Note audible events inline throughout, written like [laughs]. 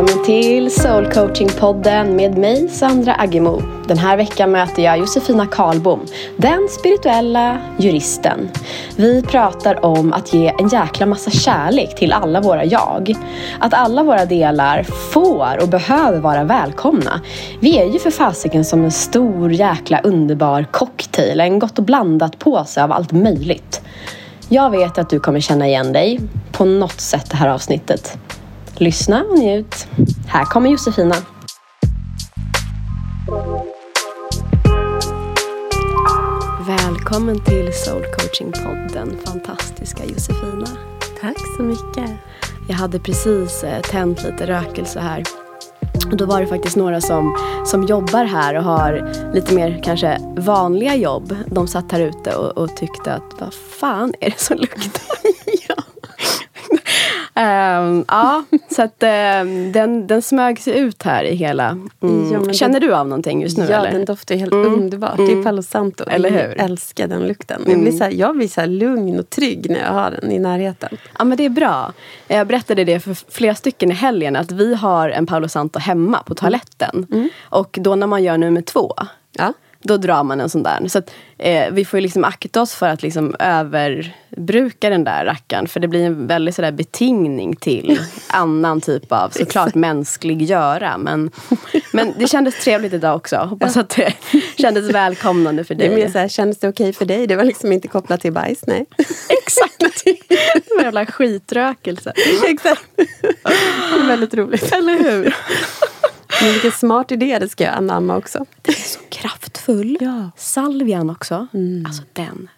välkommen till Soul Coaching-podden med mig Sandra Aggemo. Den här veckan möter jag Josefina Karlbom, den spirituella juristen. Vi pratar om att ge en jäkla massa kärlek till alla våra jag. Att alla våra delar får och behöver vara välkomna. Vi är ju för fasiken som en stor jäkla underbar cocktail, en gott och blandat påse av allt möjligt. Jag vet att du kommer känna igen dig på något sätt det här avsnittet. Lyssna och njut. Här kommer Josefina. Välkommen till Soul Coaching-podden, fantastiska Josefina. Tack så mycket. Jag hade precis eh, tänt lite rökelse här. Och då var det faktiskt några som, som jobbar här och har lite mer kanske vanliga jobb. De satt här ute och, och tyckte att vad fan är det som luktar? [laughs] ja. Um, ja, så att um, den, den smög sig ut här i hela... Mm. Ja, Känner du av någonting just nu? Ja, eller? den doftar helt mm. underbart. Mm. Det är mm. Palo Santo. Eller hur? Jag älskar den lukten. Jag blir, så här, jag blir så lugn och trygg när jag har den i närheten. Ja, men det är bra. Jag berättade det för flera stycken i helgen att vi har en Palo Santo hemma på toaletten. Mm. Och då när man gör nummer två ja då drar man en sån där. Så att, eh, vi får liksom akta oss för att liksom överbruka den där rackaren. För det blir en väldigt sådär betingning till [laughs] annan typ av såklart mänsklig göra. Men, men det kändes trevligt idag också. Hoppas att det kändes välkomnande för dig. Det är mer så här, kändes det okej okay för dig? Det var liksom inte kopplat till bajs, nej. Exakt! [laughs] Det var en jävla skitrökelse. Exakt. [laughs] Det är väldigt roligt. Eller hur? Men vilken smart idé, det ska jag anamma också. Den är så kraftfull. Ja. Salvian också. Mm. Alltså den.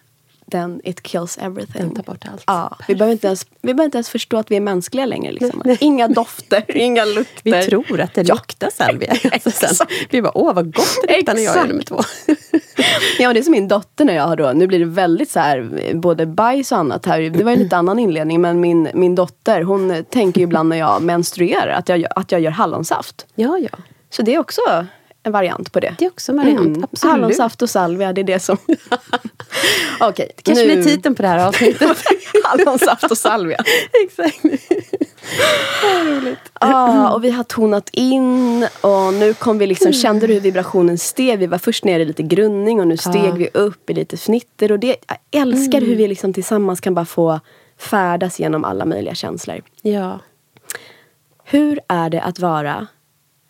Den, it kills everything. Den tar bort allt. Ja, vi, behöver inte ens, vi behöver inte ens förstå att vi är mänskliga längre. Liksom. Inga dofter, [laughs] inga lukter. Vi tror att det luktar salvia. [laughs] Alltså vi bara, åh vad gott det luktar när jag är nummer två. ja, det är som min dotter när jag har då, nu blir det väldigt så här, både bajs och annat här. Det var en lite annan inledning, men min, min dotter hon tänker ju ibland när jag menstruerar att jag, att jag gör hallonsaft. Ja, ja. Så det är också en variant på det. Det är också en variant, mm. absolut. Hallonsaft och salvia, det är det som... [laughs] Okej, okay, det kanske nu... blir titeln på det här avsnittet. [laughs] Hallonsaft och salvia. [laughs] Exakt. roligt. Ah, och vi har tonat in och nu kom vi liksom, kände du hur vibrationen steg? Vi var först nere i lite grundning och nu steg ah. vi upp i lite fnitter. Och det, jag älskar mm. hur vi liksom tillsammans kan bara få färdas genom alla möjliga känslor. Ja. Hur är det att vara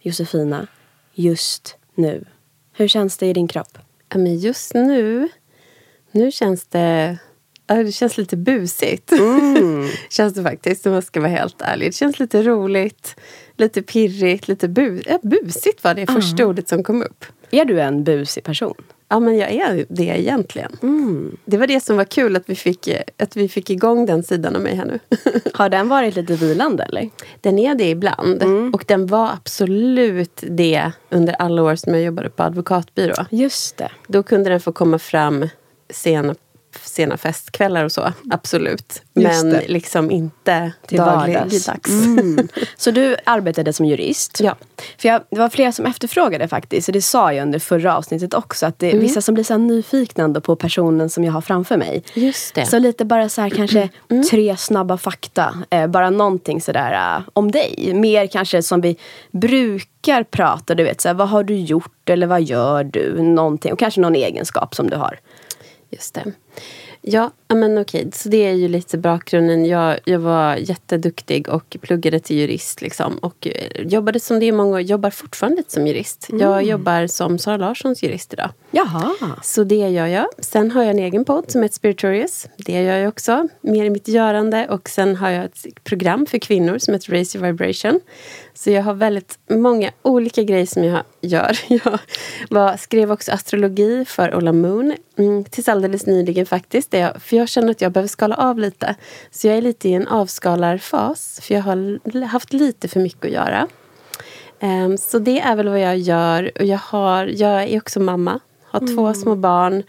Josefina just nu? Hur känns det i din kropp? men just nu, nu känns det det känns lite busigt. Mm. [laughs] känns det faktiskt, om jag ska vara helt ärlig. Det känns lite roligt, lite pirrigt, lite bu busigt var det första ordet som kom upp. Är du en busig person? Ja, men jag är det egentligen. Mm. Det var det som var kul, att vi, fick, att vi fick igång den sidan av mig här nu. [laughs] Har den varit lite vilande eller? Den är det ibland. Mm. Och den var absolut det under alla år som jag jobbade på advokatbyrå. Just det. Då kunde den få komma fram sen sena festkvällar och så. Absolut. Men liksom inte Till dagligdags. Mm. [laughs] Så du arbetade som jurist. Ja. För jag, det var flera som efterfrågade faktiskt. Så det sa jag under förra avsnittet också. Att det är mm. vissa som blir så nyfikna på personen som jag har framför mig. Just det. Så lite bara så här kanske mm. tre snabba fakta. Eh, bara någonting sådär uh, om dig. Mer kanske som vi brukar prata. Du vet, så här, vad har du gjort eller vad gör du? Någonting. Och kanske någon egenskap som du har. Just det. Ja, men okej. Så det är ju lite bakgrunden. Jag, jag var jätteduktig och pluggade till jurist. Liksom, och eh, jobbade som det är många jobbar fortfarande som jurist. Mm. Jag jobbar som Sara Larssons jurist idag. Jaha. Så det gör jag. Sen har jag en egen podd som heter Spiritorious. Det gör jag också. Mer i mitt görande. Och sen har jag ett program för kvinnor som heter Raise Your Vibration. Så jag har väldigt många olika grejer som jag gör. [laughs] Jag var, skrev också astrologi för Ola Moon. Mm, tills alldeles nyligen faktiskt. Jag, för jag känner att jag behöver skala av lite. Så jag är lite i en avskalarfas. För jag har haft lite för mycket att göra. Um, så det är väl vad jag gör. Och jag, har, jag är också mamma. Har mm. två små barn.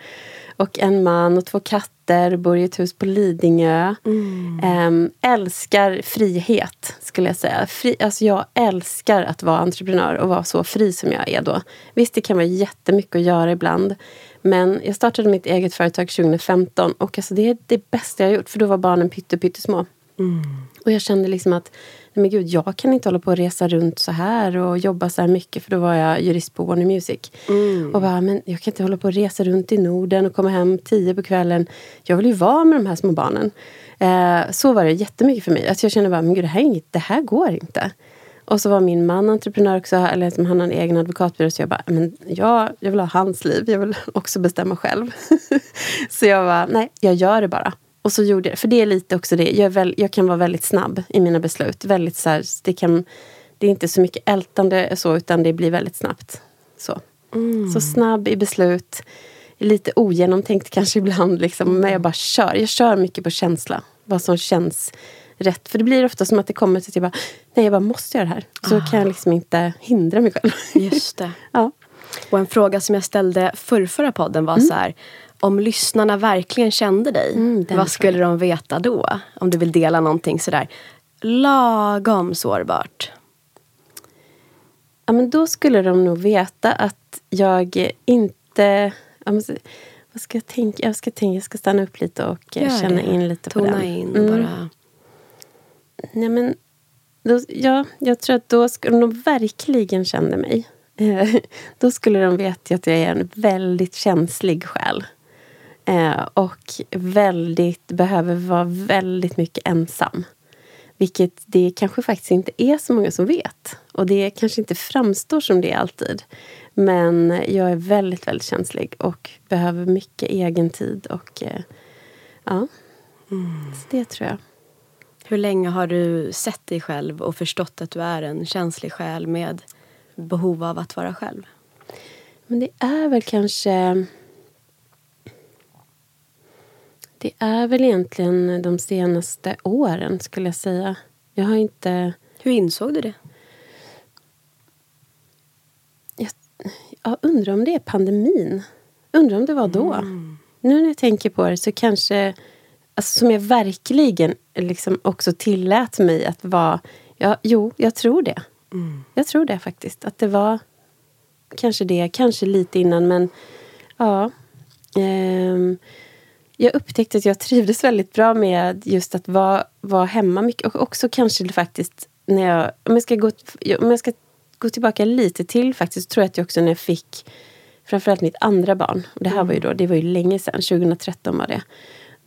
Och en man och två katter. Bor i ett hus på Lidingö. Mm. Älskar frihet, skulle jag säga. Fri, alltså jag älskar att vara entreprenör och vara så fri som jag är då. Visst, det kan vara jättemycket att göra ibland. Men jag startade mitt eget företag 2015 och alltså det är det bästa jag har gjort för då var barnen pytte, pyttesmå. Mm. Och jag kände liksom att men gud, jag kan inte hålla på och resa runt så här och jobba så här mycket för då var jag jurist på Warner Music. Mm. Och bara, men jag kan inte hålla på och resa runt i Norden och komma hem tio på kvällen. Jag vill ju vara med de här små barnen. Eh, så var det jättemycket för mig. Att jag kände bara, men gud, det här, är inget, det här går inte. Och så var min man entreprenör också, eller som han har en egen advokatbyrå. Så jag bara, men jag, jag vill ha hans liv. Jag vill också bestämma själv. [laughs] så jag bara, nej, jag gör det bara. Och så gjorde jag, för det är lite också det, jag, väl, jag kan vara väldigt snabb i mina beslut. Väldigt så här, det, kan, det är inte så mycket ältande så, utan det blir väldigt snabbt. Så, mm. så snabb i beslut. Lite ogenomtänkt kanske [laughs] ibland, liksom, men jag bara kör. Jag kör mycket på känsla. Vad som känns rätt. För det blir ofta som att det kommer till att jag bara, nej jag bara måste göra det här. Så ah. kan jag liksom inte hindra mig själv. Just det. [laughs] ja. Och en fråga som jag ställde förr, förra podden var mm. så här, om lyssnarna verkligen kände dig, mm, vad skulle de veta då? Om du vill dela någonting sådär lagom sårbart. Ja, men då skulle de nog veta att jag inte... vad ska jag tänka? Jag ska, tänka, jag ska stanna upp lite och Gör känna det. in lite Tona på den. in mm. bara. Nej, men, då, ja, jag tror att då skulle de verkligen känna mig. [laughs] då skulle de veta att jag är en väldigt känslig själ. Eh, och väldigt, behöver vara väldigt mycket ensam. Vilket det kanske faktiskt inte är så många som vet. Och det kanske inte framstår som det alltid. Men jag är väldigt, väldigt känslig och behöver mycket egen tid. Och eh, ja, mm. så det tror jag. Hur länge har du sett dig själv och förstått att du är en känslig själ med behov av att vara själv? Men det är väl kanske det är väl egentligen de senaste åren, skulle jag säga. Jag har inte... Hur insåg du det? Jag, jag undrar om det är pandemin. Undrar om det var då. Mm. Nu när jag tänker på det så kanske... Alltså, som jag verkligen liksom också tillät mig att vara... Ja, jo, jag tror det. Mm. Jag tror det faktiskt. Att det var kanske det, kanske lite innan men ja. Ehm, jag upptäckte att jag trivdes väldigt bra med just att vara, vara hemma mycket. Och också kanske faktiskt när jag... Om jag ska gå, om jag ska gå tillbaka lite till faktiskt, tror jag att jag också när jag fick framförallt mitt andra barn. Och det här mm. var ju då, det var ju länge sedan, 2013 var det.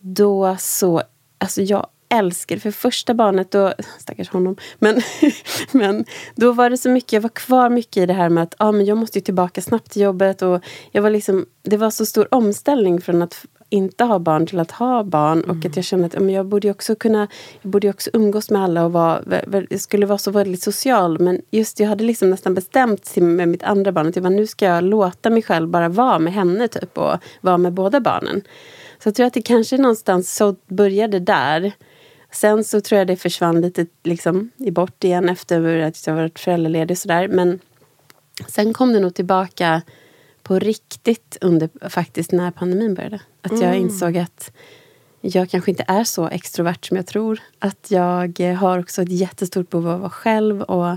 Då så, alltså jag älskade, för första barnet då, [laughs] stackars honom, men, [laughs] men då var det så mycket, jag var kvar mycket i det här med att ah, men jag måste ju tillbaka snabbt till jobbet och jag var liksom, det var så stor omställning från att inte ha barn till att ha barn. Mm. Och att jag kände att ja, jag borde också kunna jag borde också umgås med alla och vara, jag skulle vara så väldigt social. Men just jag hade liksom nästan bestämt med mitt andra barn att jag bara, nu ska jag låta mig själv bara vara med henne typ och vara med båda barnen. Så jag tror att det kanske någonstans så började där. Sen så tror jag det försvann lite liksom, i bort igen efter att jag varit föräldraledig och sådär. Men sen kom det nog tillbaka på riktigt under faktiskt när pandemin började. Att jag mm. insåg att jag kanske inte är så extrovert som jag tror. Att jag har också ett jättestort behov av att vara själv och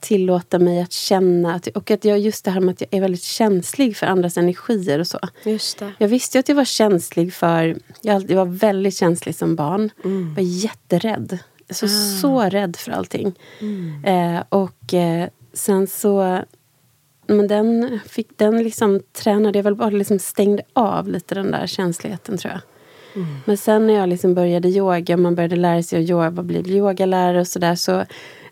tillåta mig att känna. Att, och att jag, just det här med att jag är väldigt känslig för andras energier och så. Just det. Jag visste ju att jag var känslig för... Jag, var väldigt känslig som barn. Mm. Jag var jätterädd. Så, ah. så rädd för allting. Mm. Eh, och eh, sen så men den, fick, den liksom tränade jag väl bara liksom stängde av lite den där känsligheten tror jag. Mm. Men sen när jag liksom började yoga, man började lära sig att yoga, bli yogalärare och sådär så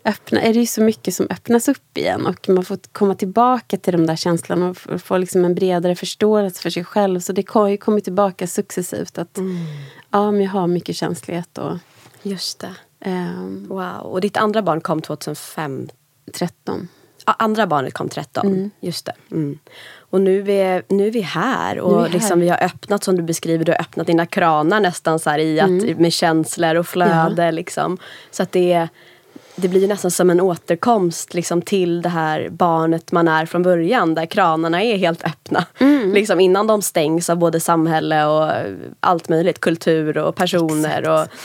öppna, är det ju så mycket som öppnas upp igen och man får komma tillbaka till de där känslorna och få liksom en bredare förståelse för sig själv. Så det har ju kommit tillbaka successivt att mm. ja, men jag har mycket känslighet. Och, Just det. Um, wow. Och ditt andra barn kom 2005? 13 andra barnet kom 13. Mm. Just det. Mm. Och nu är, nu är vi här och vi, liksom, vi har öppnat som du beskriver, du har öppnat dina kranar nästan så i att, mm. med känslor och flöde. Ja. Liksom. Så att det, det blir nästan som en återkomst liksom, till det här barnet man är från början. Där kranarna är helt öppna. Mm. Liksom, innan de stängs av både samhälle och allt möjligt. Kultur och personer. Exakt. Och,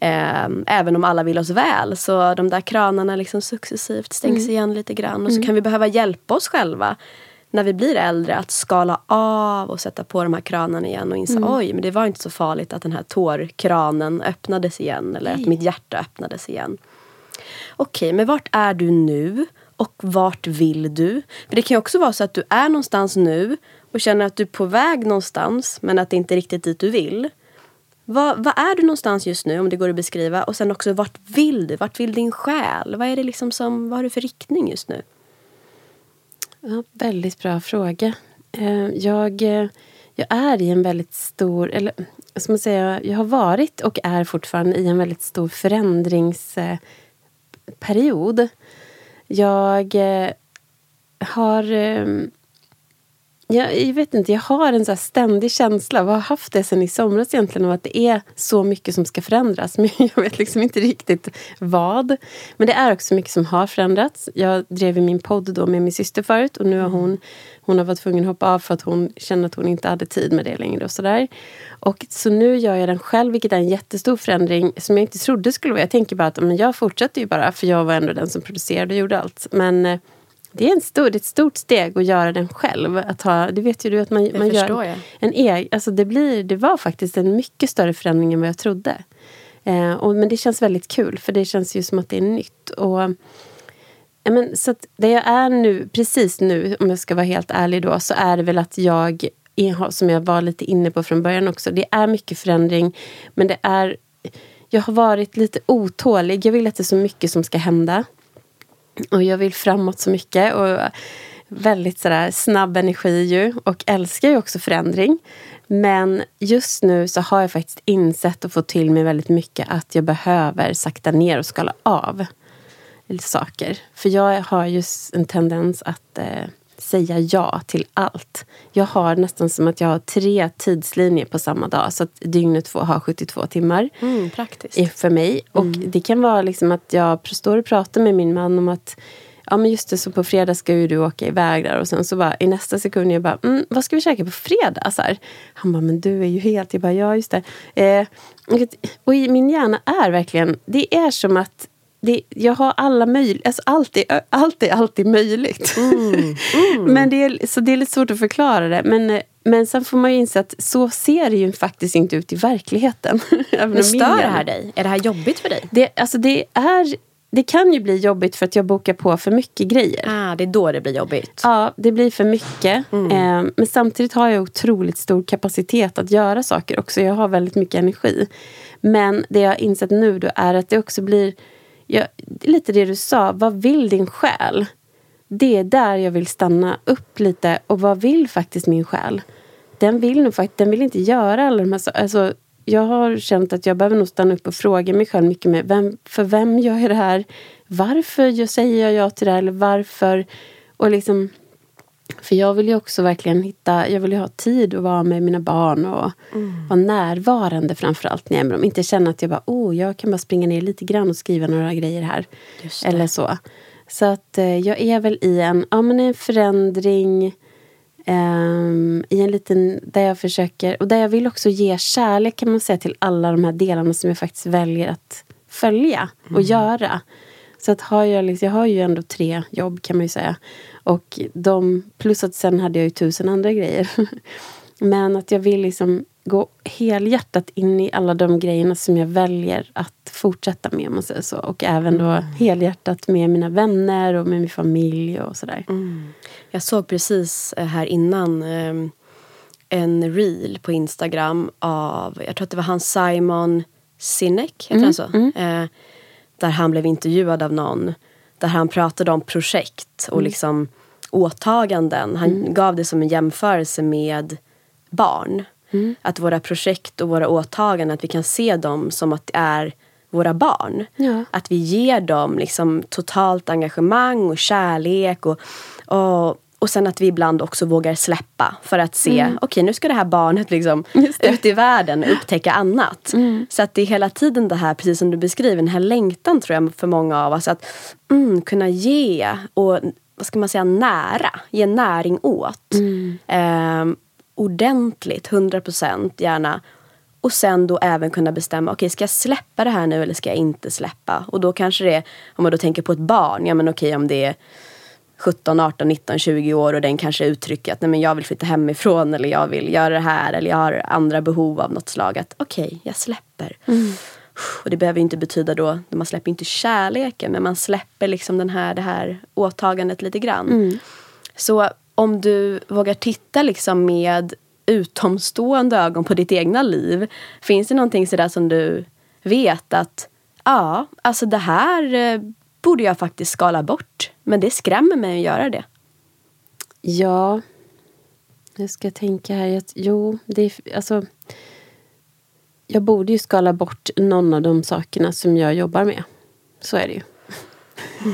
Eh, även om alla vill oss väl. Så de där kranarna liksom successivt stängs mm. igen lite grann. Och så mm. kan vi behöva hjälpa oss själva när vi blir äldre att skala av och sätta på de här kranarna igen och inse mm. oj, men det var inte så farligt att den här tårkranen öppnades igen eller Nej. att mitt hjärta öppnades igen. Okej, men vart är du nu? Och vart vill du? För Det kan ju också vara så att du är någonstans nu och känner att du är på väg någonstans men att det inte är riktigt dit du vill. Vad, vad, är du någonstans just nu om det går att beskriva? Och sen också vart vill du? Vart vill din själ? Vad är det liksom som, vad har du för riktning just nu? Ja, väldigt bra fråga. Eh, jag, eh, jag är i en väldigt stor, eller som man säga, jag har varit och är fortfarande i en väldigt stor förändringsperiod. Jag eh, har ehm, jag, jag, vet inte, jag har en så ständig känsla, och har haft det sen i somras egentligen, av att det är så mycket som ska förändras. [laughs] Men jag vet liksom inte riktigt vad. Men det är också mycket som har förändrats. Jag drev min podd då med min syster förut och nu har hon, hon har varit tvungen att hoppa av för att hon känner att hon inte hade tid med det längre. Och så, där. Och så nu gör jag den själv, vilket är en jättestor förändring som jag inte trodde skulle vara. Jag tänker bara att men jag fortsätter ju bara, för jag var ändå den som producerade och gjorde allt. Men eh, det är, en stor, det ett stort steg att göra den själv. Att ha, det vet ju du att man, man gör jag. en egen... Alltså det, blir, det var faktiskt en mycket större förändring än vad jag trodde. Eh, och, men det känns väldigt kul, för det känns ju som att det är nytt. Och, men, så att det jag är nu, precis nu, om jag ska vara helt ärlig då, så är det väl att jag, som jag var lite inne på från början också, det är mycket förändring, men det är jag har varit lite otålig. Jag vill att det är så mycket som ska hända. Och jag vill framåt så mycket. Och väldigt sådär snabb energi ju. Och älskar ju också förändring. Men just nu så har jag faktiskt insett och fått till mig väldigt mycket att jag behöver sakta ner och skala av saker. För jag har just en tendens att eh, säga ja till allt. Jag har nästan som att jag har tre tidslinjer på samma dag. Så att dygnet får ha 72 timmar. Mm, praktiskt. För mig. Och mm. det kan vara liksom att jag står och pratar med min man om att Ja men just det, så på fredag ska ju du åka iväg där och sen så bara i nästa sekund jag bara, mm, vad ska vi käka på fredag? Så här. Han bara, men du är ju helt, jag bara, ja just det. Eh, och min hjärna är verkligen, det är som att det, jag har alla möjliga... Alltså allt, är, allt är alltid möjligt. Mm, mm. [laughs] men det är, så det är lite svårt att förklara det. Men, men sen får man ju inse att så ser det ju faktiskt inte ut i verkligheten. [laughs] men stör det här dig? Är det här jobbigt för dig? Det, alltså det, är, det kan ju bli jobbigt för att jag bokar på för mycket grejer. Ah, det är då det blir jobbigt? Ja, det blir för mycket. Mm. Eh, men samtidigt har jag otroligt stor kapacitet att göra saker också. Jag har väldigt mycket energi. Men det jag har insett nu då är att det också blir jag, lite det du sa, vad vill din själ? Det är där jag vill stanna upp lite. Och vad vill faktiskt min själ? Den vill nog faktiskt, den vill inte göra alla de här sakerna. Alltså, jag har känt att jag behöver nog stanna upp och fråga mig själv mycket mer. Vem, för vem gör jag det här? Varför jag säger jag ja till det här? Eller varför? Och liksom för jag vill ju också verkligen hitta, jag vill ju ha tid att vara med mina barn och mm. vara närvarande framförallt när jag är med dem. Inte känna att jag bara, oh, jag kan bara springa ner lite grann och skriva några grejer här. Eller så. Så att eh, jag är väl i en, ja, men en förändring. Um, I en liten, där jag försöker, och där jag vill också ge kärlek kan man säga till alla de här delarna som jag faktiskt väljer att följa och mm. göra. Så att har jag, liksom, jag har ju ändå tre jobb kan man ju säga. Och de, plus att sen hade jag ju tusen andra grejer. [laughs] Men att jag vill liksom gå helhjärtat in i alla de grejerna som jag väljer att fortsätta med. Man säger så. Och även då mm. helhjärtat med mina vänner och med min familj och sådär. Mm. Jag såg precis eh, här innan eh, en reel på Instagram av, jag tror att det var han Simon Sinek, heter mm. han så? Mm. Där han blev intervjuad av någon. Där han pratade om projekt och mm. liksom åtaganden. Han mm. gav det som en jämförelse med barn. Mm. Att våra projekt och våra åtaganden, att vi kan se dem som att det är våra barn. Ja. Att vi ger dem liksom totalt engagemang och kärlek. Och, och och sen att vi ibland också vågar släppa för att se, mm. okej okay, nu ska det här barnet liksom ut i världen och upptäcka annat. Mm. Så att det är hela tiden det här, precis som du beskriver, den här längtan tror jag för många av oss att mm, kunna ge och vad ska man säga, nära, ge näring åt. Eh, ordentligt, 100 procent gärna. Och sen då även kunna bestämma, okej okay, ska jag släppa det här nu eller ska jag inte släppa? Och då kanske det är, om man då tänker på ett barn, ja men okej okay, om det är 17, 18, 19, 20 år och den kanske uttrycker att nej, men jag vill flytta hemifrån eller jag vill göra det här eller jag har andra behov av något slag. Att okej, okay, jag släpper. Mm. Och det behöver inte betyda då, man släpper inte kärleken men man släpper liksom den här, det här åtagandet lite grann. Mm. Så om du vågar titta liksom med utomstående ögon på ditt egna liv. Finns det någonting sådär som du vet att ja, alltså det här eh, borde jag faktiskt skala bort. Men det skrämmer mig att göra det. Ja, jag ska tänka här. Jo, det är, alltså, jag borde ju skala bort någon av de sakerna som jag jobbar med. Så är det ju.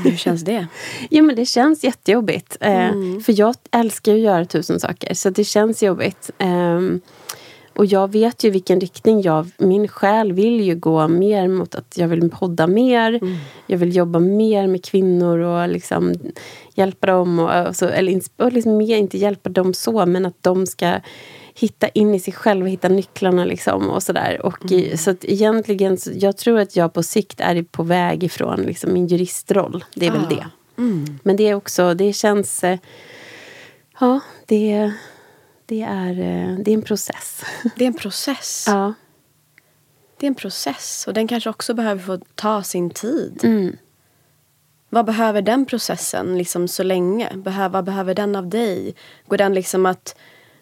Hur känns det? [laughs] jo, men det känns jättejobbigt. Eh, mm. för jag älskar ju att göra tusen saker, så det känns jobbigt. Um, och jag vet ju vilken riktning jag... Min själ vill ju gå mer mot att jag vill podda mer. Mm. Jag vill jobba mer med kvinnor och liksom hjälpa dem. Och, alltså, eller och liksom inte hjälpa dem så, men att de ska hitta in i sig själva, hitta nycklarna liksom och sådär. mm. Så att egentligen, så jag tror att jag på sikt är på väg ifrån liksom, min juristroll. Det är ah. väl det. Mm. Men det är också, det känns... Eh, ja, det det är, eh, det är en process. [laughs] Det är en process? ja. Det är en process och den kanske också behöver få ta sin tid. Mm. Vad behöver den processen liksom så länge? Behöver, vad behöver den av dig? Går den liksom att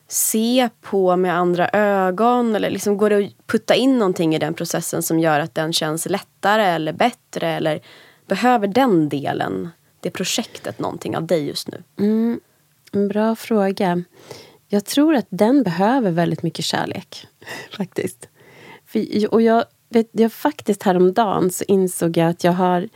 se på med andra ögon? Eller liksom går det att putta in någonting i den processen som gör att den känns lättare eller bättre? Eller behöver den delen, det projektet, någonting av dig just nu? Mm, en bra fråga. Jag tror att den behöver väldigt mycket kärlek. [laughs] Faktiskt. För, och jag, vet, jag faktiskt häromdagen så insåg jag att jag har...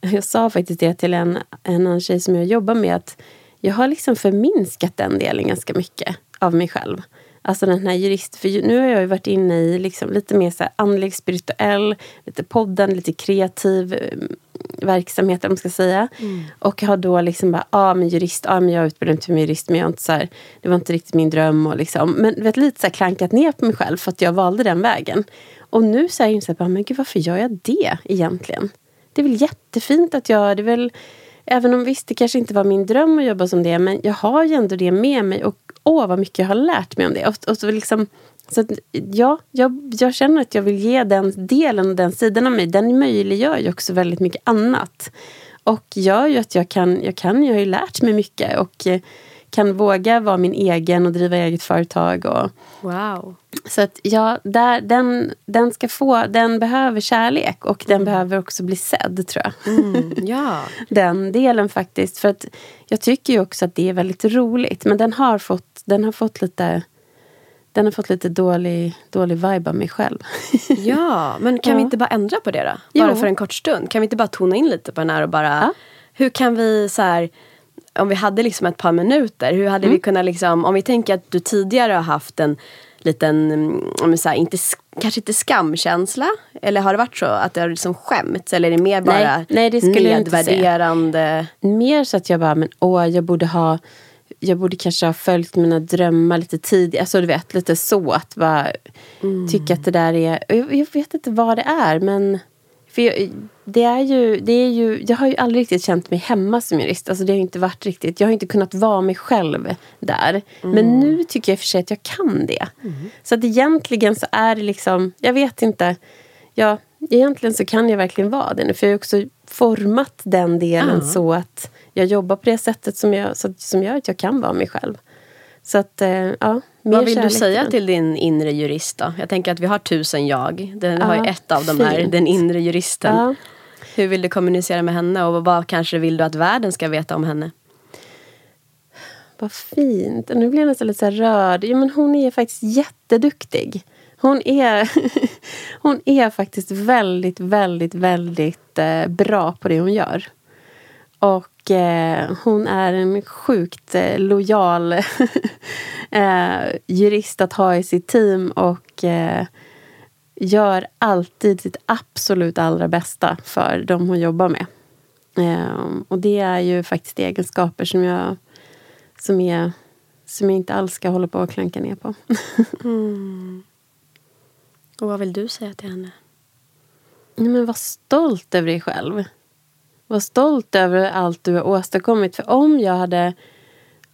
Jag sa faktiskt det till en, en annan tjej som jag jobbar med. att Jag har liksom förminskat den delen ganska mycket av mig själv. Alltså den här jurist... För nu har jag ju varit inne i liksom lite mer så här andlig, spirituell, lite podden, lite kreativ mm, verksamhet, om man ska säga. Mm. Och har då liksom bara, ja ah, men jurist, ja ah, men jag är utbildad till jurist men jag inte så här, det var inte riktigt min dröm. Och liksom, men vet, lite så här klankat ner på mig själv för att jag valde den vägen. Och nu så är jag insett, men gud varför gör jag det egentligen? Det är väl jättefint att jag, det är väl Även om visst, det kanske inte var min dröm att jobba som det, men jag har ju ändå det med mig. Och åh, vad mycket jag har lärt mig om det. Och, och så liksom, så att, ja, jag, jag känner att jag vill ge den delen och den sidan av mig. Den möjliggör ju också väldigt mycket annat. Och gör ju att jag kan, jag kan, jag har ju lärt mig mycket. Och eh, kan våga vara min egen och driva eget företag. Och, wow. Så att ja, där, den, den ska få, den behöver kärlek och den mm. behöver också bli sedd tror jag. Mm, ja. [laughs] den delen faktiskt. För att jag tycker ju också att det är väldigt roligt. Men den har fått, den har fått lite den har fått lite dålig, dålig vibe av mig själv. [laughs] ja, men kan ja. vi inte bara ändra på det då? Bara jo. för en kort stund. Kan vi inte bara tona in lite på den här och bara... Ja. Hur kan vi så här om vi hade liksom ett par minuter, hur hade mm. vi kunnat liksom, om vi tänker att du tidigare har haft en liten, om så här, inte, kanske inte skamkänsla? Eller har det varit så att det har liksom skämts? Eller är det mer bara nej, nej, det skulle nedvärderande? Mer så att jag bara, men åh, jag borde ha jag borde kanske ha följt mina drömmar lite tidigare. Alltså du vet, lite så. Att bara mm. tycka att det där är... Jag, jag vet inte vad det är, men för jag, det är ju, det är ju, jag har ju aldrig riktigt känt mig hemma som jurist. Alltså det har inte varit riktigt, jag har inte kunnat vara mig själv där. Mm. Men nu tycker jag för sig att jag kan det. Mm. Så att egentligen så är det liksom, jag vet inte. Ja, egentligen så kan jag verkligen vara det nu. För jag har också format den delen mm. så att jag jobbar på det sättet som, jag, så, som gör att jag kan vara mig själv. Så att, eh, ja. Vad vill du säga till din inre jurist då? Jag tänker att vi har tusen jag. Den ja, har ju ett av de här, den inre juristen. Ja. Hur vill du kommunicera med henne och vad kanske vill du att världen ska veta om henne? Vad fint. Nu blir jag nästan lite så rörd. Ja, men hon är faktiskt jätteduktig. Hon är, [laughs] hon är faktiskt väldigt, väldigt, väldigt eh, bra på det hon gör. Och eh, hon är en sjukt eh, lojal [laughs] eh, jurist att ha i sitt team och eh, gör alltid sitt absolut allra bästa för de hon jobbar med. Eh, och det är ju faktiskt egenskaper som jag, som är, som jag inte alls ska hålla på och klanka ner på. [laughs] mm. Och vad vill du säga till henne? men var stolt över dig själv vara stolt över allt du har åstadkommit. För om jag hade...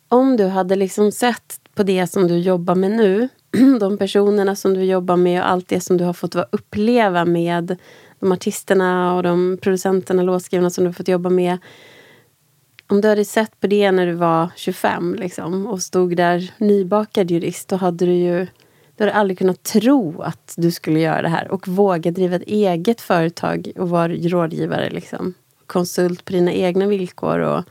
Om du hade liksom sett på det som du jobbar med nu, [clears throat] de personerna som du jobbar med och allt det som du har fått uppleva med de artisterna och de producenterna, låtskrivarna som du har fått jobba med. Om du hade sett på det när du var 25 liksom, och stod där nybakad jurist, då hade du ju du hade aldrig kunnat tro att du skulle göra det här och våga driva ett eget företag och vara rådgivare. Liksom. Konsult på dina egna villkor. Och,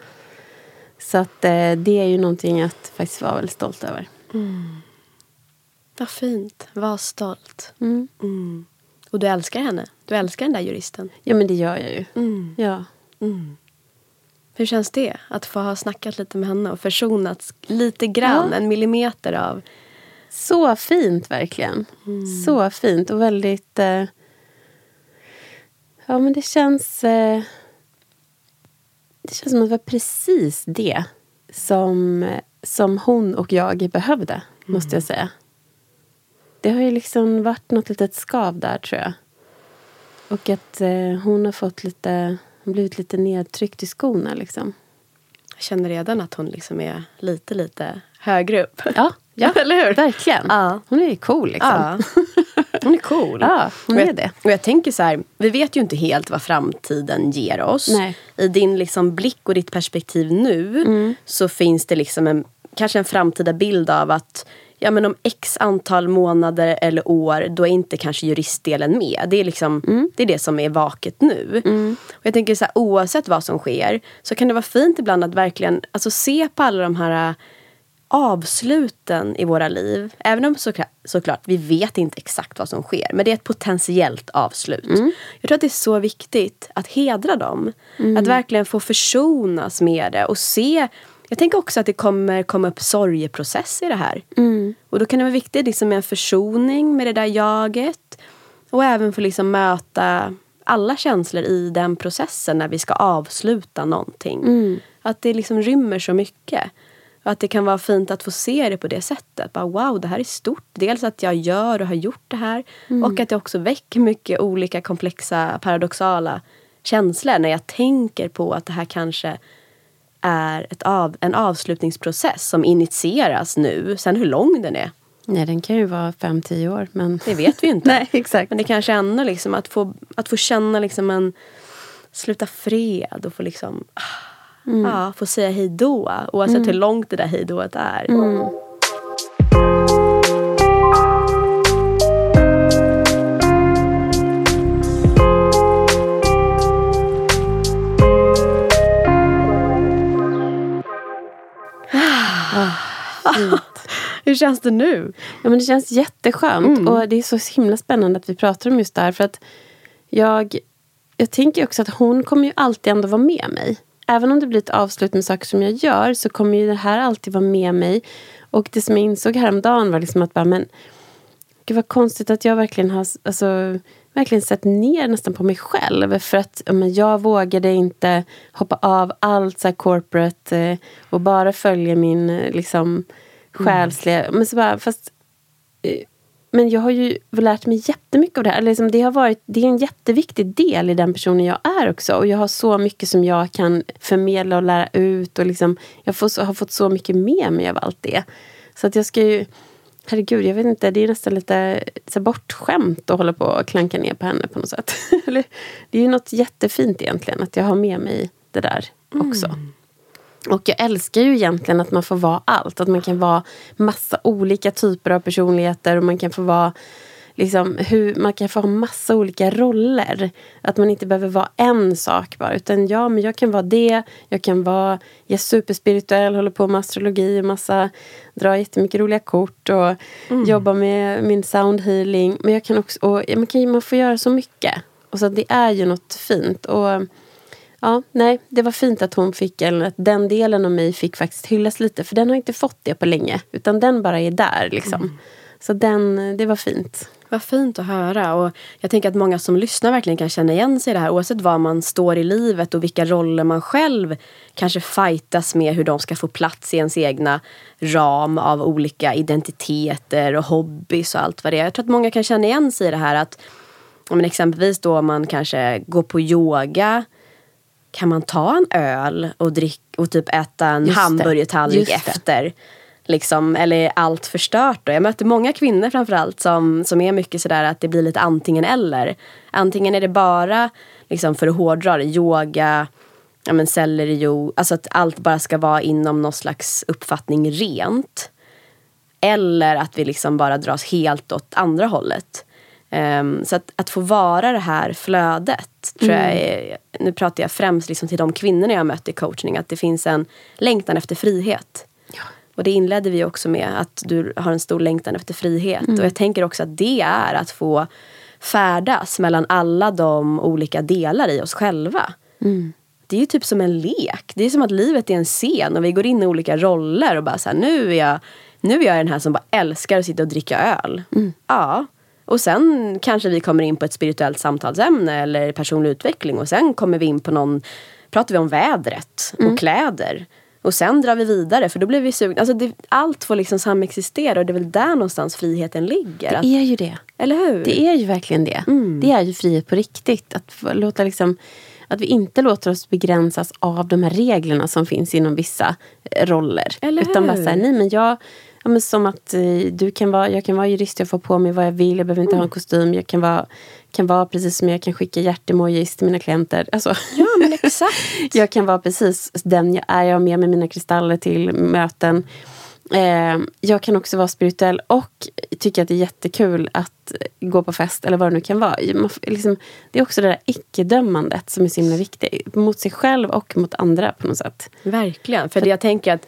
så att, eh, det är ju någonting att faktiskt vara väldigt stolt över. Mm. Vad fint. Var stolt. Mm. Mm. Och du älskar henne? Du älskar den där juristen? Ja, men det gör jag ju. Mm. Ja. Mm. Hur känns det? Att få ha snackat lite med henne och försonats lite grann, Ja. en millimeter av... Så fint verkligen. Mm. Så fint och väldigt... Eh, ja, men det känns... Eh, det känns som att det var precis det som, som hon och jag behövde, måste jag säga. Det har ju liksom varit något litet skav där, tror jag. Och att eh, hon har fått lite... blivit lite nedtryckt i skorna, liksom. Jag känner redan att hon liksom är lite, lite högre upp. Ja, ja [laughs] Eller hur? verkligen. Ja. Hon är ju cool, liksom. Ja. Hon är cool. [laughs] Ja, hon och är jag, det. Och jag tänker så här, vi vet ju inte helt vad framtiden ger oss. Nej. I din liksom blick och ditt perspektiv nu Mm. så finns det liksom en, kanske en framtida bild av att ja, men om x antal månader eller år då är inte kanske juristdelen med. Det är, liksom, Mm. det, är det som är vaket nu. Och jag tänker så här, oavsett vad som sker så kan det vara fint ibland att verkligen alltså, se på alla de här avsluten i våra liv. Även om såklart, såklart vi vet inte exakt vad som sker. Men det är ett potentiellt avslut. Jag tror att det är så viktigt att hedra dem. Att verkligen få försonas med det och se. Jag tänker också att det kommer komma upp sorgeprocess i det här. Och då kan det vara viktigt liksom, med en försoning med det där jaget. Och även få liksom möta alla känslor i den processen när vi ska avsluta någonting. Att det liksom rymmer så mycket. Att det kan vara fint att få se det på det sättet. Bara, wow, det här är stort. Dels att jag gör och har gjort det här. Och att det också väcker mycket olika komplexa, paradoxala känslor. När jag tänker på att det här kanske är ett av, en avslutningsprocess som initieras nu. Sen hur lång den är, Nej, den kan ju vara fem tio år. Men... det vet vi ju inte. [laughs] Nej, exakt. Men det kanske ändå liksom att få, att få känna liksom en sluta fred och få liksom ah, ja, få säga hej då. Oavsett hur långt det där hej dået är. Hur känns det nu? Ja, men det känns jätteskönt. Och det är så himla spännande att vi pratar om just det här. För att jag, jag tänker också att hon kommer ju alltid ändå vara med mig. Även om det blir ett avslut med saker som jag gör så kommer ju det här alltid vara med mig. Och det som jag insåg häromdagen var liksom att bara, men Gud vad konstigt att jag verkligen har alltså, verkligen sett ner nästan på mig själv. För att men jag vågade inte hoppa av allt så corporate eh, och bara följa min eh, liksom, själsliga... Men, så bara, fast, eh, men jag har ju lärt mig jättemycket av det här. Eller Liksom, det, har varit, det är en jätteviktig del i den personen jag är också. Och jag har så mycket som jag kan förmedla och lära ut. Och liksom, jag får, har fått så mycket med mig av allt det. Så att jag ska ju... Herregud, jag vet inte. Det är nästan lite så bortskämt att hålla på och klanka ner på henne på något sätt. [laughs] Det är ju något jättefint egentligen att jag har med mig det där också. Mm. Och jag älskar ju egentligen att man får vara allt. Att man kan vara massa olika typer av personligheter och man kan få vara liksom, hur, man kan få ha massa olika roller. Att man inte behöver vara en sak bara. Utan ja, men jag kan vara det. Jag kan vara jag är superspirituell, håller på med astrologi och massa, drar jättemycket roliga kort och jobbar med min sound healing. Men jag kan också, och, man, kan, man får göra så mycket. Och så det är ju något fint. Och Ja, nej, det var fint att hon fick, eller att den delen av mig fick faktiskt hyllas lite. För den har inte fått det på länge. Utan den bara är där liksom. Så den, det var fint. Vad fint att höra. Och jag tänker att många som lyssnar verkligen kan känna igen sig i det här. Oavsett var man står i livet och vilka roller man själv kanske fightas med. Hur de ska få plats i ens egna ram av olika identiteter och hobbys och allt vad det är. Jag tror att många kan känna igen sig i det här att men exempelvis då om man kanske går på yoga kan man ta en öl och, drick, och typ äta en hamburgertallrik efter? Liksom, eller är allt förstört då? Jag möter många kvinnor framförallt som, som är mycket sådär att det blir lite antingen eller. Antingen är det bara, liksom för att hårdra det, yoga, ja men sellerijuice, alltså att allt bara ska vara inom någon slags uppfattning rent. Eller att vi liksom bara dras helt åt andra hållet. Ehm, så att, att få vara det här flödet, tror jag är, nu pratar jag främst liksom till de kvinnorna jag mött i coachning, att det finns en längtan efter frihet. Och det inledde vi också med, att du har en stor längtan efter frihet. Och jag tänker också att det är att få färdas mellan alla de olika delar i oss själva. Det är ju typ som en lek. Det är som att livet är en scen och vi går in i olika roller och bara så här, nu är jag, nu är jag den här som bara älskar att sitta och dricka öl. Ja. Och sen kanske vi kommer in på ett spirituellt samtalsämne eller personlig utveckling och sen kommer vi in på någon, pratar vi om vädret och kläder. Och sen drar vi vidare för då blir vi sugna. Alltså det, allt får liksom samexistera och det är väl där någonstans friheten ligger. Att, Det är ju det. eller hur? Det är ju verkligen det. Mm. Det är ju frihet på riktigt. Att, låta liksom, att vi inte låter oss begränsas av de här reglerna som finns inom vissa eh, roller. Eller Utan bara hur? säga, nej men jag... Ja, men som att eh, du kan vara, jag kan vara jurist, jag får på mig vad jag vill, jag behöver inte Mm. ha en kostym. Jag kan vara, kan vara precis som jag kan skicka hjärtemojis till mina klienter. Alltså, Ja men exakt. [laughs] jag kan vara precis den jag är. Jag har med mig mina kristaller till möten. Eh, jag kan också vara spirituell och tycka att det är jättekul att gå på fest eller vad det nu kan vara. Man, liksom, det är också det där icke-dömandet som är så himla viktigt. Mot sig själv och mot andra på något sätt. Verkligen. För det jag tänker att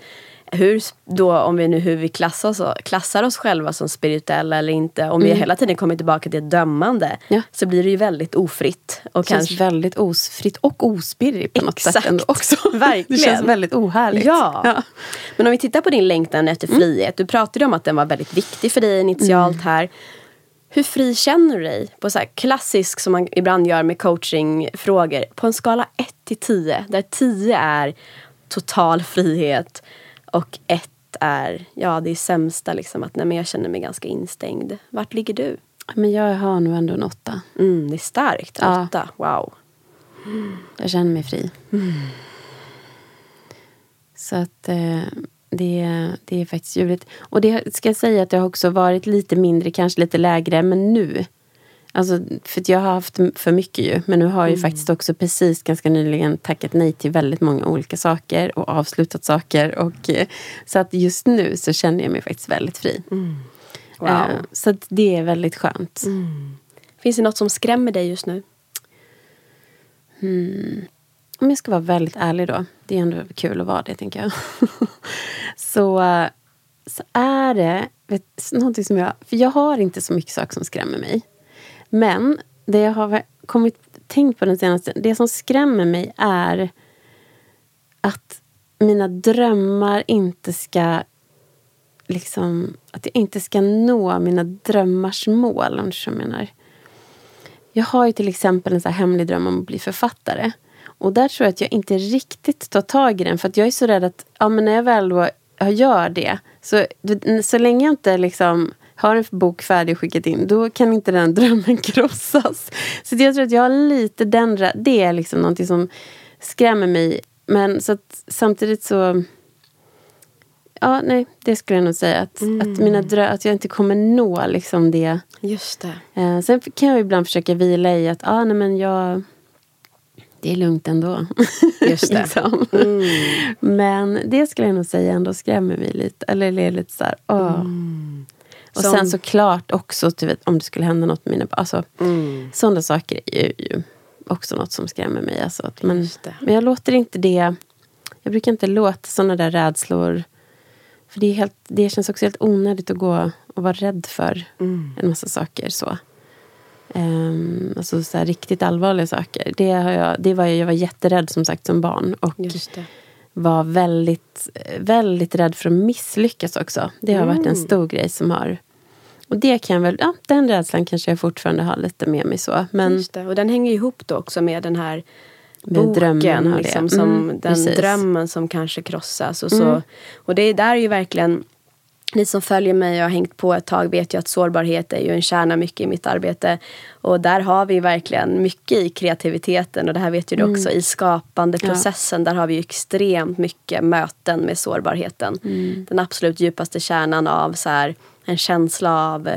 hur då, om vi nu hur vi klassar oss, klassar oss själva som spirituella eller inte. Om vi hela tiden kommer tillbaka till ett dömande. Mm. Ja. Så blir det ju väldigt ofritt. Och Det känns kanske, väldigt osfritt och ospirrig på något Exakt. sätt ändå också. Verkligen. [laughs] Det känns väldigt ohärligt. Ja. Men om vi tittar på din längtan efter Mm. frihet. Du pratade om att den var väldigt viktig för dig initialt här. Hur fri känner du dig? På så här klassisk som man ibland gör med coachingfrågor. På en skala 1 till 10. Där 10 är total frihet. Och 1 är, ja det är sämsta liksom. Att nej, men jag känner mig ganska instängd. Vart ligger du? Men jag har nog ändå en åtta. Mm, det är starkt. Ja. 8. Wow. Jag känner mig fri. Så att eh, det, det är faktiskt ljuvligt. Och det ska jag säga att det har också varit lite mindre, kanske lite lägre, men nu. Alltså, för jag har haft för mycket ju. Men nu har jag ju faktiskt också precis ganska nyligen tackat nej till väldigt många olika saker och avslutat saker. Och, eh, så att just nu så känner jag mig faktiskt väldigt fri. Wow. Eh, så att det är väldigt skönt. Finns det något som skrämmer dig just nu? Om jag ska vara väldigt ärlig då. Det är ändå kul att vara det, tänker jag. [laughs] så, eh, så är det vet, någonting som jag... För jag har inte så mycket saker som skrämmer mig. Men det jag har kommit, tänkt på den senaste... Det som skrämmer mig är att mina drömmar inte ska... Liksom, att jag inte ska nå mina drömmars mål, om du förstår vad jag menar. Jag har ju till exempel en så här hemlig dröm om att bli författare. Och där tror jag att jag inte riktigt tar tag i den. För att jag är så rädd att ja, men när jag väl då gör det. Så, så länge jag inte liksom har en bok färdig och skickat in. Då kan inte den [laughs] drömmen krossas. Så jag tror att jag har lite den Det är liksom någonting som skrämmer mig. Men så att, samtidigt så... Ja, nej, det skulle jag nog säga. Att, att, mina drö- att jag inte kommer nå liksom det. Just det. Eh, sen kan jag ibland försöka vila i att ah, nej, men jag, det är lugnt ändå. [laughs] Just det. liksom. Men det skulle jag nog säga ändå skrämmer mig lite. Eller är lite så här, åh. Och Som- sen såklart också du vet, om det skulle hända något med mina barn. Alltså, Mm. Sådana saker är ju också något som skrämmer mig. Alltså, att, det. men jag låter inte det... Jag brukar inte låta sådana där rädslor... För det, är helt, det känns också helt onödigt att gå och vara rädd för Mm. en massa saker. så. Um, alltså så riktigt allvarliga saker. Det, har jag, det var jag, jag var jätterädd som sagt som barn. Och. Var väldigt, väldigt rädd för att misslyckas också. Det har varit en Mm. stor grej som har... Och det kan väl, ja, den rädslan kanske jag fortfarande har lite med mig så. Men Just det. Och den hänger ihop då också med den här Med boken. drömmen liksom, som Mm, den precis. drömmen som kanske krossas. Och, så. Mm. och det där är ju verkligen ni som följer mig och har hängt på ett tag vet ju att sårbarhet är ju en kärna mycket i mitt arbete. Och där har vi verkligen mycket i kreativiteten och det här vet ju du också i skapandeprocessen. Ja. Där har vi ju extremt mycket möten med sårbarheten. Mm. Den absolut djupaste kärnan av så här, en känsla av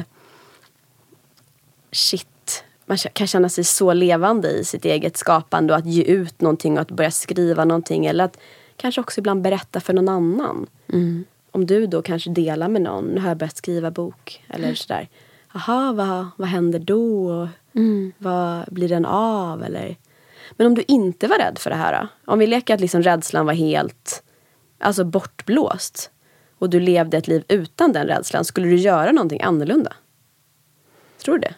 shit, man kan känna sig så levande i sitt eget skapande och att ge ut någonting och att börja skriva någonting eller att kanske också ibland berätta för någon annan. Mm om du då kanske delar med någon, nu har jag börjat skriva bok. Eller mm. sådär. Jaha, vad, vad händer då? Mm. Vad blir den av? Eller? Men om du inte var rädd för det här. Om vi leker att liksom rädslan var helt alltså bortblåst. Och du levde ett liv utan den rädslan. Skulle du göra någonting annorlunda? Tror du det?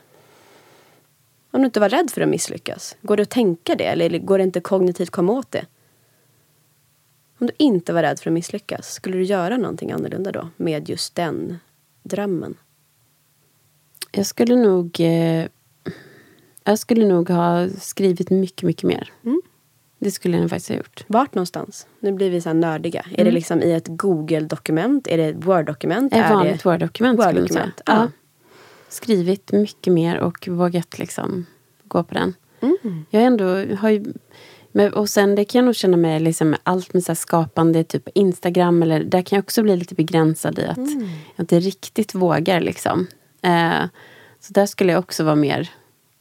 Om du inte var rädd för att misslyckas. Går det att tänka det? Eller går det inte kognitivt komma åt det? Om du inte var rädd för att misslyckas, skulle du göra någonting annorlunda då med just den drömmen? Jag skulle nog... Eh, jag skulle nog ha skrivit mycket, mycket mer. Mm. Det skulle jag faktiskt ha gjort. Vart någonstans? Nu blir vi så nördiga. Mm. Är det liksom i ett Google-dokument? Är det ett Word-dokument? Ett vanligt Word-dokument Word skulle säga. Ja. ja. Skrivit mycket mer och vågat liksom gå på den. Mm. Jag ändå har ju men, och sen det kan jag nog känna med liksom, allt med så skapande, typ Instagram. Eller, där kan jag också bli lite begränsad i att mm. jag inte riktigt vågar. Liksom. Eh, så där skulle jag också vara mer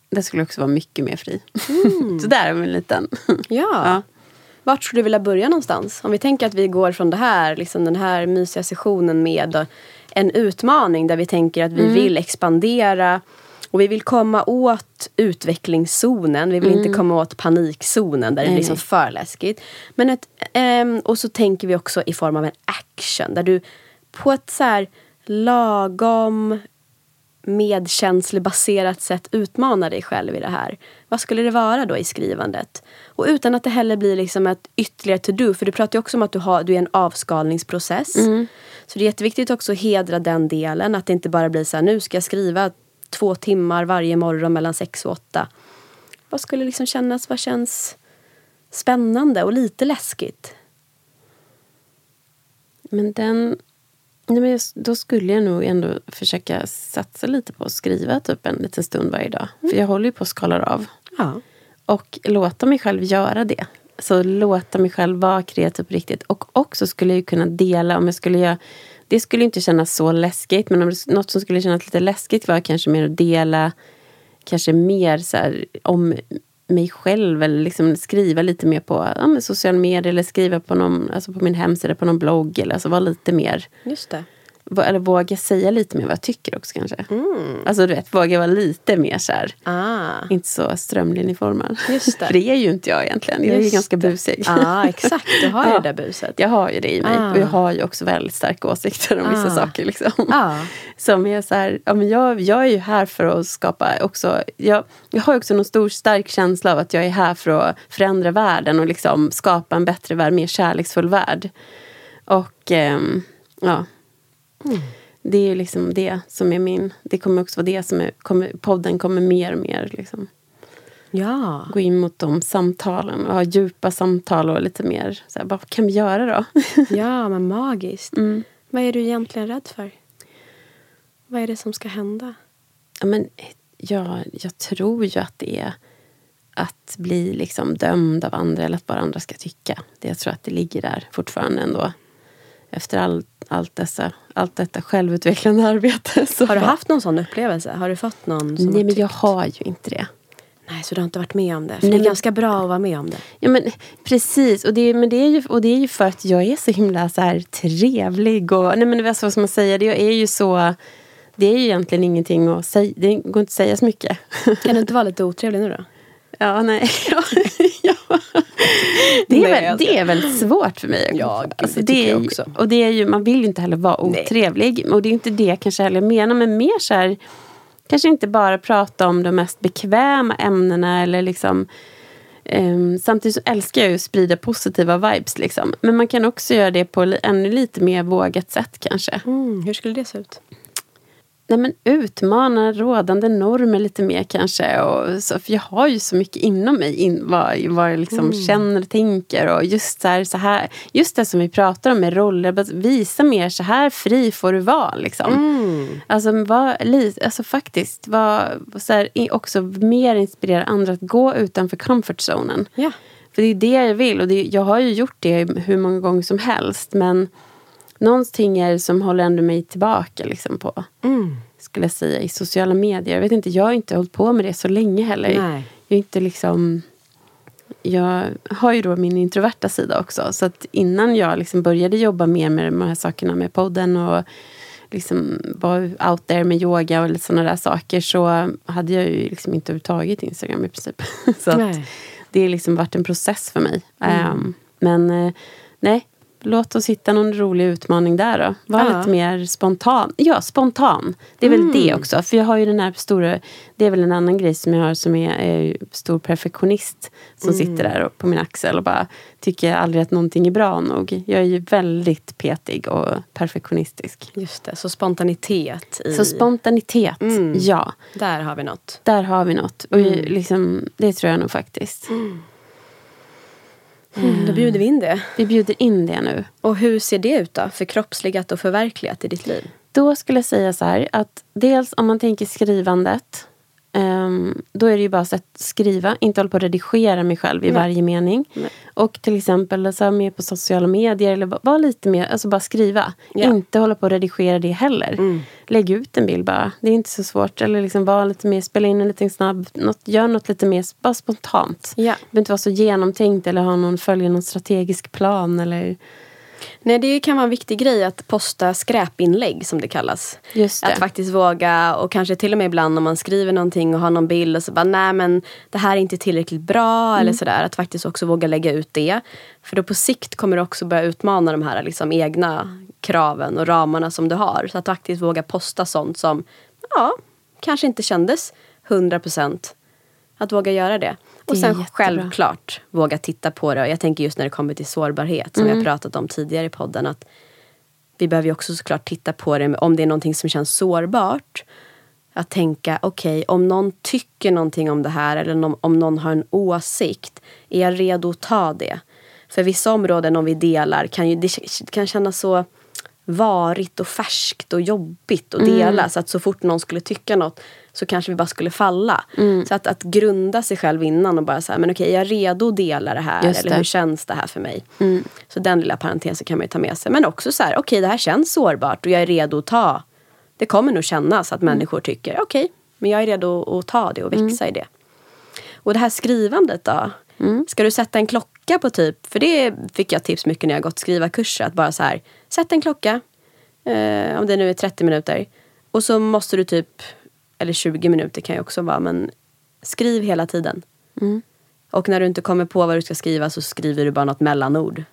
där skulle jag också vara mycket mer fri. Mm. [laughs] så där är en liten... [laughs] ja. ja. Vart skulle du vilja börja någonstans? Om vi tänker att vi går från det här, liksom den här mysiga sessionen med en utmaning där vi tänker att vi mm. vill expandera och vi vill komma åt utvecklingszonen. Vi vill mm. inte komma åt panikzonen där det blir liksom för läskigt. Men ett, um, och så tänker vi också i form av en action. Där du på ett så här lagom medkänslebaserat sätt utmanar dig själv i det här. Vad skulle det vara då i skrivandet? Och utan att det heller blir liksom ett ytterligare to-do. För du pratar ju också om att du, har, du är en avskalningsprocess. Mm. Så det är jätteviktigt också att hedra den delen. Att det inte bara blir så här, nu ska jag skriva två timmar varje morgon mellan sex och åtta. Vad skulle liksom kännas, vad känns spännande och lite läskigt? Men den... Nej men då skulle jag nog ändå försöka satsa lite på att skriva typ en liten stund varje dag. Mm. För jag håller ju på att skala av. Ja. Och låta mig själv göra det. Så låta mig själv vara kreativ på riktigt. Och också skulle jag kunna dela om jag skulle göra det skulle inte kännas så läskigt. Men om det, något som skulle kännas lite läskigt var kanske mer att dela kanske mer så här, om mig själv eller liksom skriva lite mer på ja, sociala medier eller skriva på, någon, alltså på min hemsida, på någon blogg. Eller, alltså vara lite mer Just det eller våga säga lite mer vad jag tycker också kanske. Mm. Alltså du vet, våga vara lite mer så här, ah. inte så strömlinjeformad. Just det. [laughs] För det är ju inte jag egentligen. Jag är ju ganska busig. Ja, ah, exakt. Du har ju [laughs] ja. det där buset. Jag har ju det i mig. Ah. Och jag har ju också väldigt starka åsikter om vissa ah. saker. Liksom. Ah. [laughs] Som är så här, ja, men jag, jag är ju här för att skapa också, jag, jag har också någon stor stark känsla av att jag är här för att förändra världen och liksom skapa en bättre värld, mer kärleksfull värld. Och ähm, ja, Mm. Det är liksom det som är min... Det kommer också vara det som är... Kommer, podden kommer mer och mer liksom, ja. gå in mot de samtalen och ha djupa samtal och lite mer så här, vad kan vi göra då? [laughs] ja, men magiskt. Mm. Vad är du egentligen rädd för? Vad är det som ska hända? Ja, men, ja, jag tror ju att det är att bli liksom dömd av andra eller att bara andra ska tycka. Det, jag tror att det ligger där fortfarande ändå efter all, allt, dessa, allt detta självutvecklande arbete. Så har du haft någon sån upplevelse? Har du fått någon som Nej, men jag har ju inte det. Nej, så du har inte varit med om det? För Nej, det är ganska bra att vara med om det. Ja, men precis. Och det, men det, är ju, och det är ju för att jag är så himla så här, trevlig. Och, nej, men vad ska man säga? Det är ju så... Det är ju egentligen ingenting att säga. Det går inte att säga så mycket. Kan du [laughs] inte vara lite otrevlig nu då? Ja, nej. [laughs] ja. Det, är väl, det är väldigt svårt för mig. Ja, gud, alltså, det, det är också. Och det är ju, man vill ju inte heller vara otrevlig. Nej. Och det är inte det jag kanske heller menar. Men mer så här, kanske inte bara prata om de mest bekväma ämnena. Eller liksom, um, samtidigt så älskar jag ju att sprida positiva vibes. Liksom. Men man kan också göra det på ännu lite mer vågat sätt kanske. Mm, hur skulle det se ut? Nej men utmana rådande normer lite mer kanske. Och så, för jag har ju så mycket inom mig, in, vad, vad jag liksom mm. känner och tänker. Och just, så här, så här, just det som vi pratar om med roller, visa mer så här fri får du vara. Liksom. Mm. Alltså, var, alltså faktiskt, var, så här, också mer inspirera andra att gå utanför comfort zonen. Ja. För det är det jag vill och det, jag har ju gjort det hur många gånger som helst. Men någonting är det som håller ändå mig tillbaka liksom på, mm. skulle jag säga, i sociala medier. Jag vet inte, jag har inte hållit på med det så länge heller. Nej. Jag är inte liksom... Jag har ju då min introverta sida också. Så att innan jag liksom började jobba mer med de här sakerna med podden och liksom var out there med yoga och sådana där saker så hade jag ju liksom inte överhuvudtaget Instagram i princip. [laughs] så att det har liksom varit en process för mig. Mm. Um, men uh, nej, Låt oss hitta någon rolig utmaning där då. Var ja. lite mer spontan. Ja, spontan. Det är mm. väl det också. För jag har ju den här stora... Det är väl en annan grej som jag har som är, är stor perfektionist. Som mm. sitter där på min axel och bara tycker aldrig att någonting är bra nog. Jag är ju väldigt petig och perfektionistisk. Just det, så spontanitet. I... Så spontanitet, mm. ja. Där har vi något. Där har vi något. Och mm. liksom, det tror jag nog faktiskt. Mm. Då bjuder vi in det. Vi bjuder in det nu. Och hur ser det ut då? Förkroppsligat och förverkligat i ditt liv? Då skulle jag säga så här att dels om man tänker skrivandet Um, då är det ju bara att skriva, inte hålla på att redigera mig själv i Nej. varje mening. Nej. Och till exempel alltså, med på sociala medier, eller vara lite mer, alltså bara skriva. Ja. Inte hålla på att redigera det heller. Mm. Lägg ut en bild bara, det är inte så svårt. Eller liksom vara lite mer, spela in en liten snabb, något, gör något lite mer bara spontant. Ja. Det behöver inte vara så genomtänkt eller ha någon, följa någon strategisk plan. Eller, Nej, det kan vara en viktig grej att posta skräpinlägg som det kallas. Det. Att faktiskt våga och kanske till och med ibland om man skriver någonting och har någon bild och så bara nej men det här är inte tillräckligt bra mm. eller sådär. Att faktiskt också våga lägga ut det. För då på sikt kommer du också börja utmana de här liksom egna kraven och ramarna som du har. Så att faktiskt våga posta sånt som ja, kanske inte kändes 100% att våga göra det. Och sen jättebra. självklart våga titta på det. Jag tänker just när det kommer till sårbarhet som mm. vi har pratat om tidigare i podden. att Vi behöver ju också såklart titta på det om det är någonting som känns sårbart. Att tänka, okej, okay, om någon tycker någonting om det här eller om någon har en åsikt, är jag redo att ta det? För vissa områden om vi delar kan ju, det kan kännas så varigt och färskt och jobbigt att dela. Mm. Så att så fort någon skulle tycka något så kanske vi bara skulle falla. Mm. Så att, att grunda sig själv innan och bara säga, men okej, är jag redo att dela det här? Just eller det. hur känns det här för mig? Mm. Så den lilla parentesen kan man ju ta med sig. Men också så här, okej, det här känns sårbart och jag är redo att ta. Det kommer nog kännas att mm. människor tycker, okej, men jag är redo att ta det och växa mm. i det. Och det här skrivandet då? Mm. Ska du sätta en klocka på typ, för det fick jag tips mycket när jag gått skrivarkurser, att bara så här, sätt en klocka, eh, om det nu är 30 minuter. Och så måste du typ eller 20 minuter kan ju också vara, men skriv hela tiden. Mm. Och när du inte kommer på vad du ska skriva så skriver du bara något mellanord.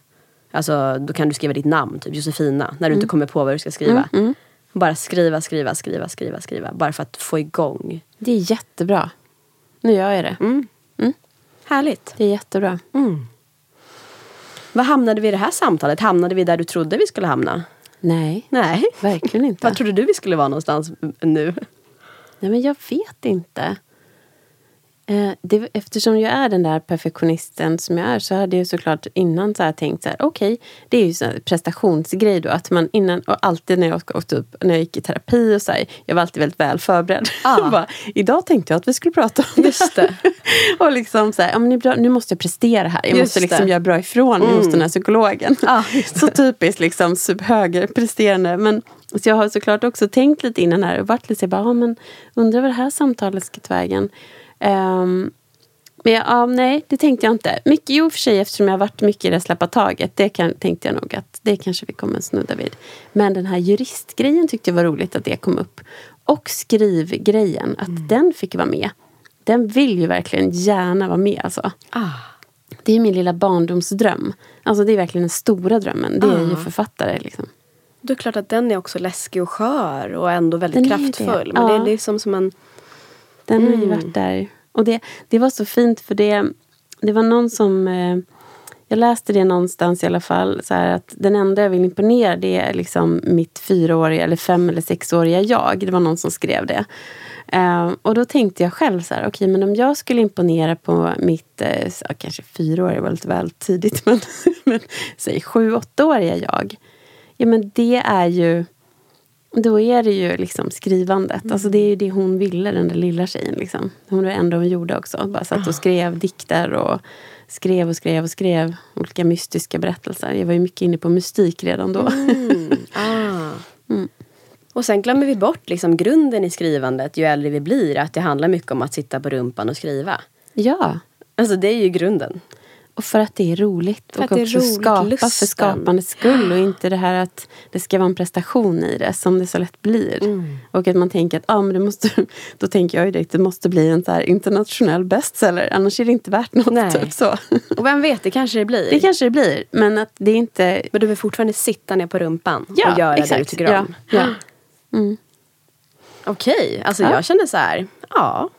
Alltså då kan du skriva ditt namn, typ Josefina, när du mm. inte kommer på vad du ska skriva. Mm, mm. Bara skriva, skriva, skriva, skriva, skriva. Bara för att få igång. Det är jättebra. Nu gör jag det. Mm. Mm. Härligt. Det är jättebra. Vad hamnade vi i det här samtalet? Hamnade vi där du trodde vi skulle hamna? Nej, Nej. verkligen inte. Var trodde du vi skulle vara någonstans nu? Nej, men jag vet inte. Eh, det, eftersom jag är den där perfektionisten som jag är så hade jag såklart innan så här tänkt så här, okej, okay, det är ju en prestationsgrej då. Att man innan, och alltid när jag, åkte upp, när jag gick i terapi och så här, jag var alltid väldigt väl förberedd. Ah. [laughs] bara, Idag tänkte jag att vi skulle prata om Just det. [laughs] och liksom så här, ja, men nu måste jag prestera här. Jag Just måste liksom det. göra bra ifrån mig mm. hos den här psykologen. Ah, [laughs] så typiskt liksom högerpresterande. Men så jag har såklart också tänkt lite innan här och varit lite så jag bara, ja, men undrar vad det här samtalet ska ta vägen. Um, men ja, nej, det tänkte jag inte. Mycket, jo, för sig eftersom jag har varit mycket i det släppa taget. Det kan, tänkte jag nog att det kanske vi kommer snudda vid. Men den här juristgrejen tyckte jag var roligt att det kom upp. Och skrivgrejen, att mm. den fick vara med. Den vill ju verkligen gärna vara med alltså. Ah. Det är min lilla barndomsdröm. Alltså det är verkligen den stora drömmen. Det är ju ah. författare liksom. Det är klart att den är också läskig och skör och ändå väldigt den kraftfull. Det. Men ja. det är liksom som en den mm. har ju varit där. Och det, det var så fint för det, det var någon som... Eh, Jag läste det någonstans i alla fall. Så att den enda jag vill imponera det är liksom mitt fyraåriga eller fem eller sexåriga jag. Det var någon som skrev det. Uh, och då tänkte jag själv så här, okej okay, men om jag skulle imponera på mitt, uh, så, kanske fyraåriga var lite väl tidigt, [laughs] men, men säg sju, åttaåriga jag. Ja men det är ju då är det ju liksom skrivandet. Mm. Alltså det är ju det hon ville, den där lilla tjejen. Liksom. Hon var det enda hon gjorde också. Bara satt och skrev dikter och skrev och skrev och skrev olika mystiska berättelser. Jag var ju mycket inne på mystik redan då. Mm. [laughs] Ah. Mm. Och sen glömmer vi bort liksom grunden i skrivandet ju äldre vi blir. Att det handlar mycket om att sitta på rumpan och skriva. Ja. Alltså det är ju grunden. Och för att det är roligt. Och också roligt, skapa lusten. för skapandets skull. Och inte det här att det ska vara en prestation i det som det så lätt blir. Mm. Och att man tänker att ah, men det måste, [laughs] då tänker jag ju direkt det måste bli en så internationell bestseller. Annars är det inte värt något. Nej. Typ så. Och vem vet, det kanske det blir. Det kanske det blir. Men att det är inte... Men du vill fortfarande sitta ner på rumpan ja, och göra exakt. det du tycker om. Ja, ja. [gasps] Mm. Okej, okay. alltså ja. jag känner så här. Ja,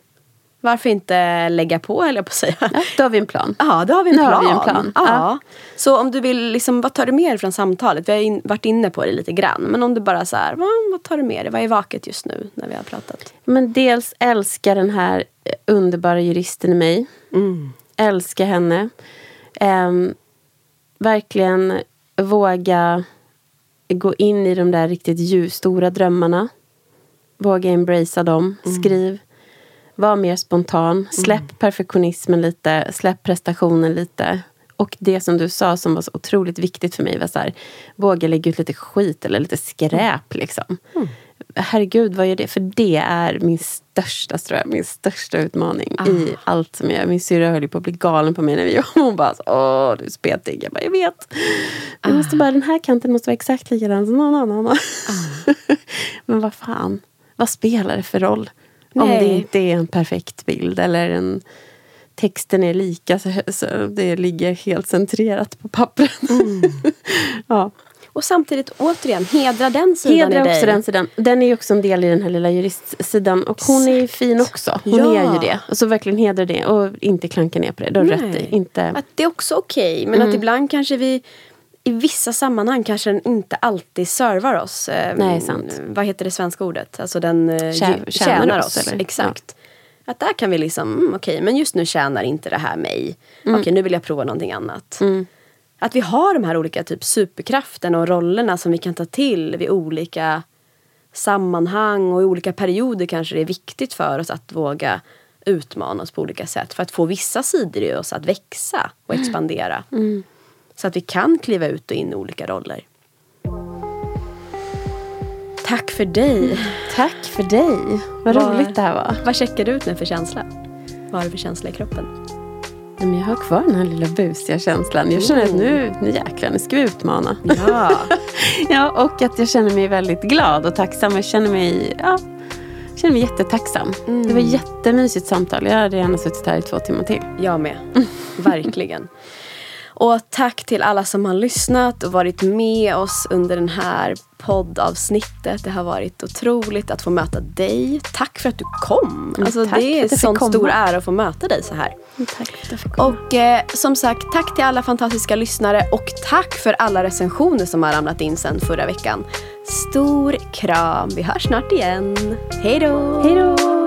varför inte lägga på, höll jag på att säga. Ja, då har vi en plan. Ja, då har vi en, plan. Vi en plan. Ja. ja. Så om du vill, liksom, vad tar du med dig från samtalet? Vi har in, varit inne på det lite grann. Men om du bara så här, vad, vad tar du med dig? Vad är vaket just nu när vi har pratat? Men dels älskar den här underbara juristen i mig. Mm. Älskar henne. Um, verkligen våga gå in i de där riktigt stora drömmarna. Våga embracea dem. Mm. Skriv. Var mer spontan. Släpp mm. perfektionismen lite. Släpp prestationen lite. Och det som du sa som var så otroligt viktigt för mig var så här, våga lägga ut lite skit eller lite skräp. Liksom. Mm. Herregud, vad gör det? För det är min största, jag, min största utmaning ah. i allt som jag gör. Min syrra höll på att bli galen på mig när vi [laughs] jobbade. Hon bara, åh du är spetig. Jag bara, jag vet. Ah. Jag måste bara, den här kanten måste vara exakt likadan som någon annan. Ah. [laughs] Men vad fan, vad spelar det för roll? Nej. Om det inte är en perfekt bild eller en texten är lika så, så det ligger helt centrerat på pappret. Mm. [laughs] ja. Och samtidigt återigen, hedra den sidan hedra i dig. också den sidan. Den är ju också en del i den här lilla juristsidan. Och hon Exakt. är fin också. Hon ja. är ju det. Så verkligen hedra det och inte klanka ner på det. Du har rätt i. Inte... Att det är också okej. Okay, men mm. att ibland kanske vi i vissa sammanhang kanske den inte alltid servar oss. Eh, Nej, sant. Vad heter det svenska ordet? Alltså den eh, Tjä, tjänar, tjänar oss. oss Exakt. Ja. Att där kan vi liksom, mm, okej okay, men just nu tjänar inte det här mig. Mm. Okej okay, nu vill jag prova någonting annat. Mm. Att vi har de här olika typ superkrafterna och rollerna som vi kan ta till vid olika sammanhang och i olika perioder kanske det är viktigt för oss att våga utmana oss på olika sätt för att få vissa sidor i oss att växa och expandera. Mm. Så att vi kan kliva ut och in i olika roller. Tack för dig. Tack för dig. Vad, vad roligt det här var. Vad checkar du ut nu för känsla? Vad har du för känsla i kroppen? Men jag har kvar den här lilla busiga känslan. Jag känner att nu, nu jäklar, nu ska vi utmana. Ja. [laughs] ja, och att jag känner mig väldigt glad och tacksam. Jag känner mig, ja, känner mig jättetacksam. Mm. Det var ett jättemysigt samtal. Jag hade gärna suttit här i två timmar till. Jag med. [laughs] Verkligen. Och tack till alla som har lyssnat och varit med oss under den här poddavsnittet. Det har varit otroligt att få möta dig. Tack för att du kom. Mm, alltså, det är en sån stor ära att få möta dig så här. Mm, tack för att jag fick komma. Och eh, som sagt, tack till alla fantastiska lyssnare och tack för alla recensioner som har ramlat in sen förra veckan. Stor kram. Vi hörs snart igen. Hej då! Hej då!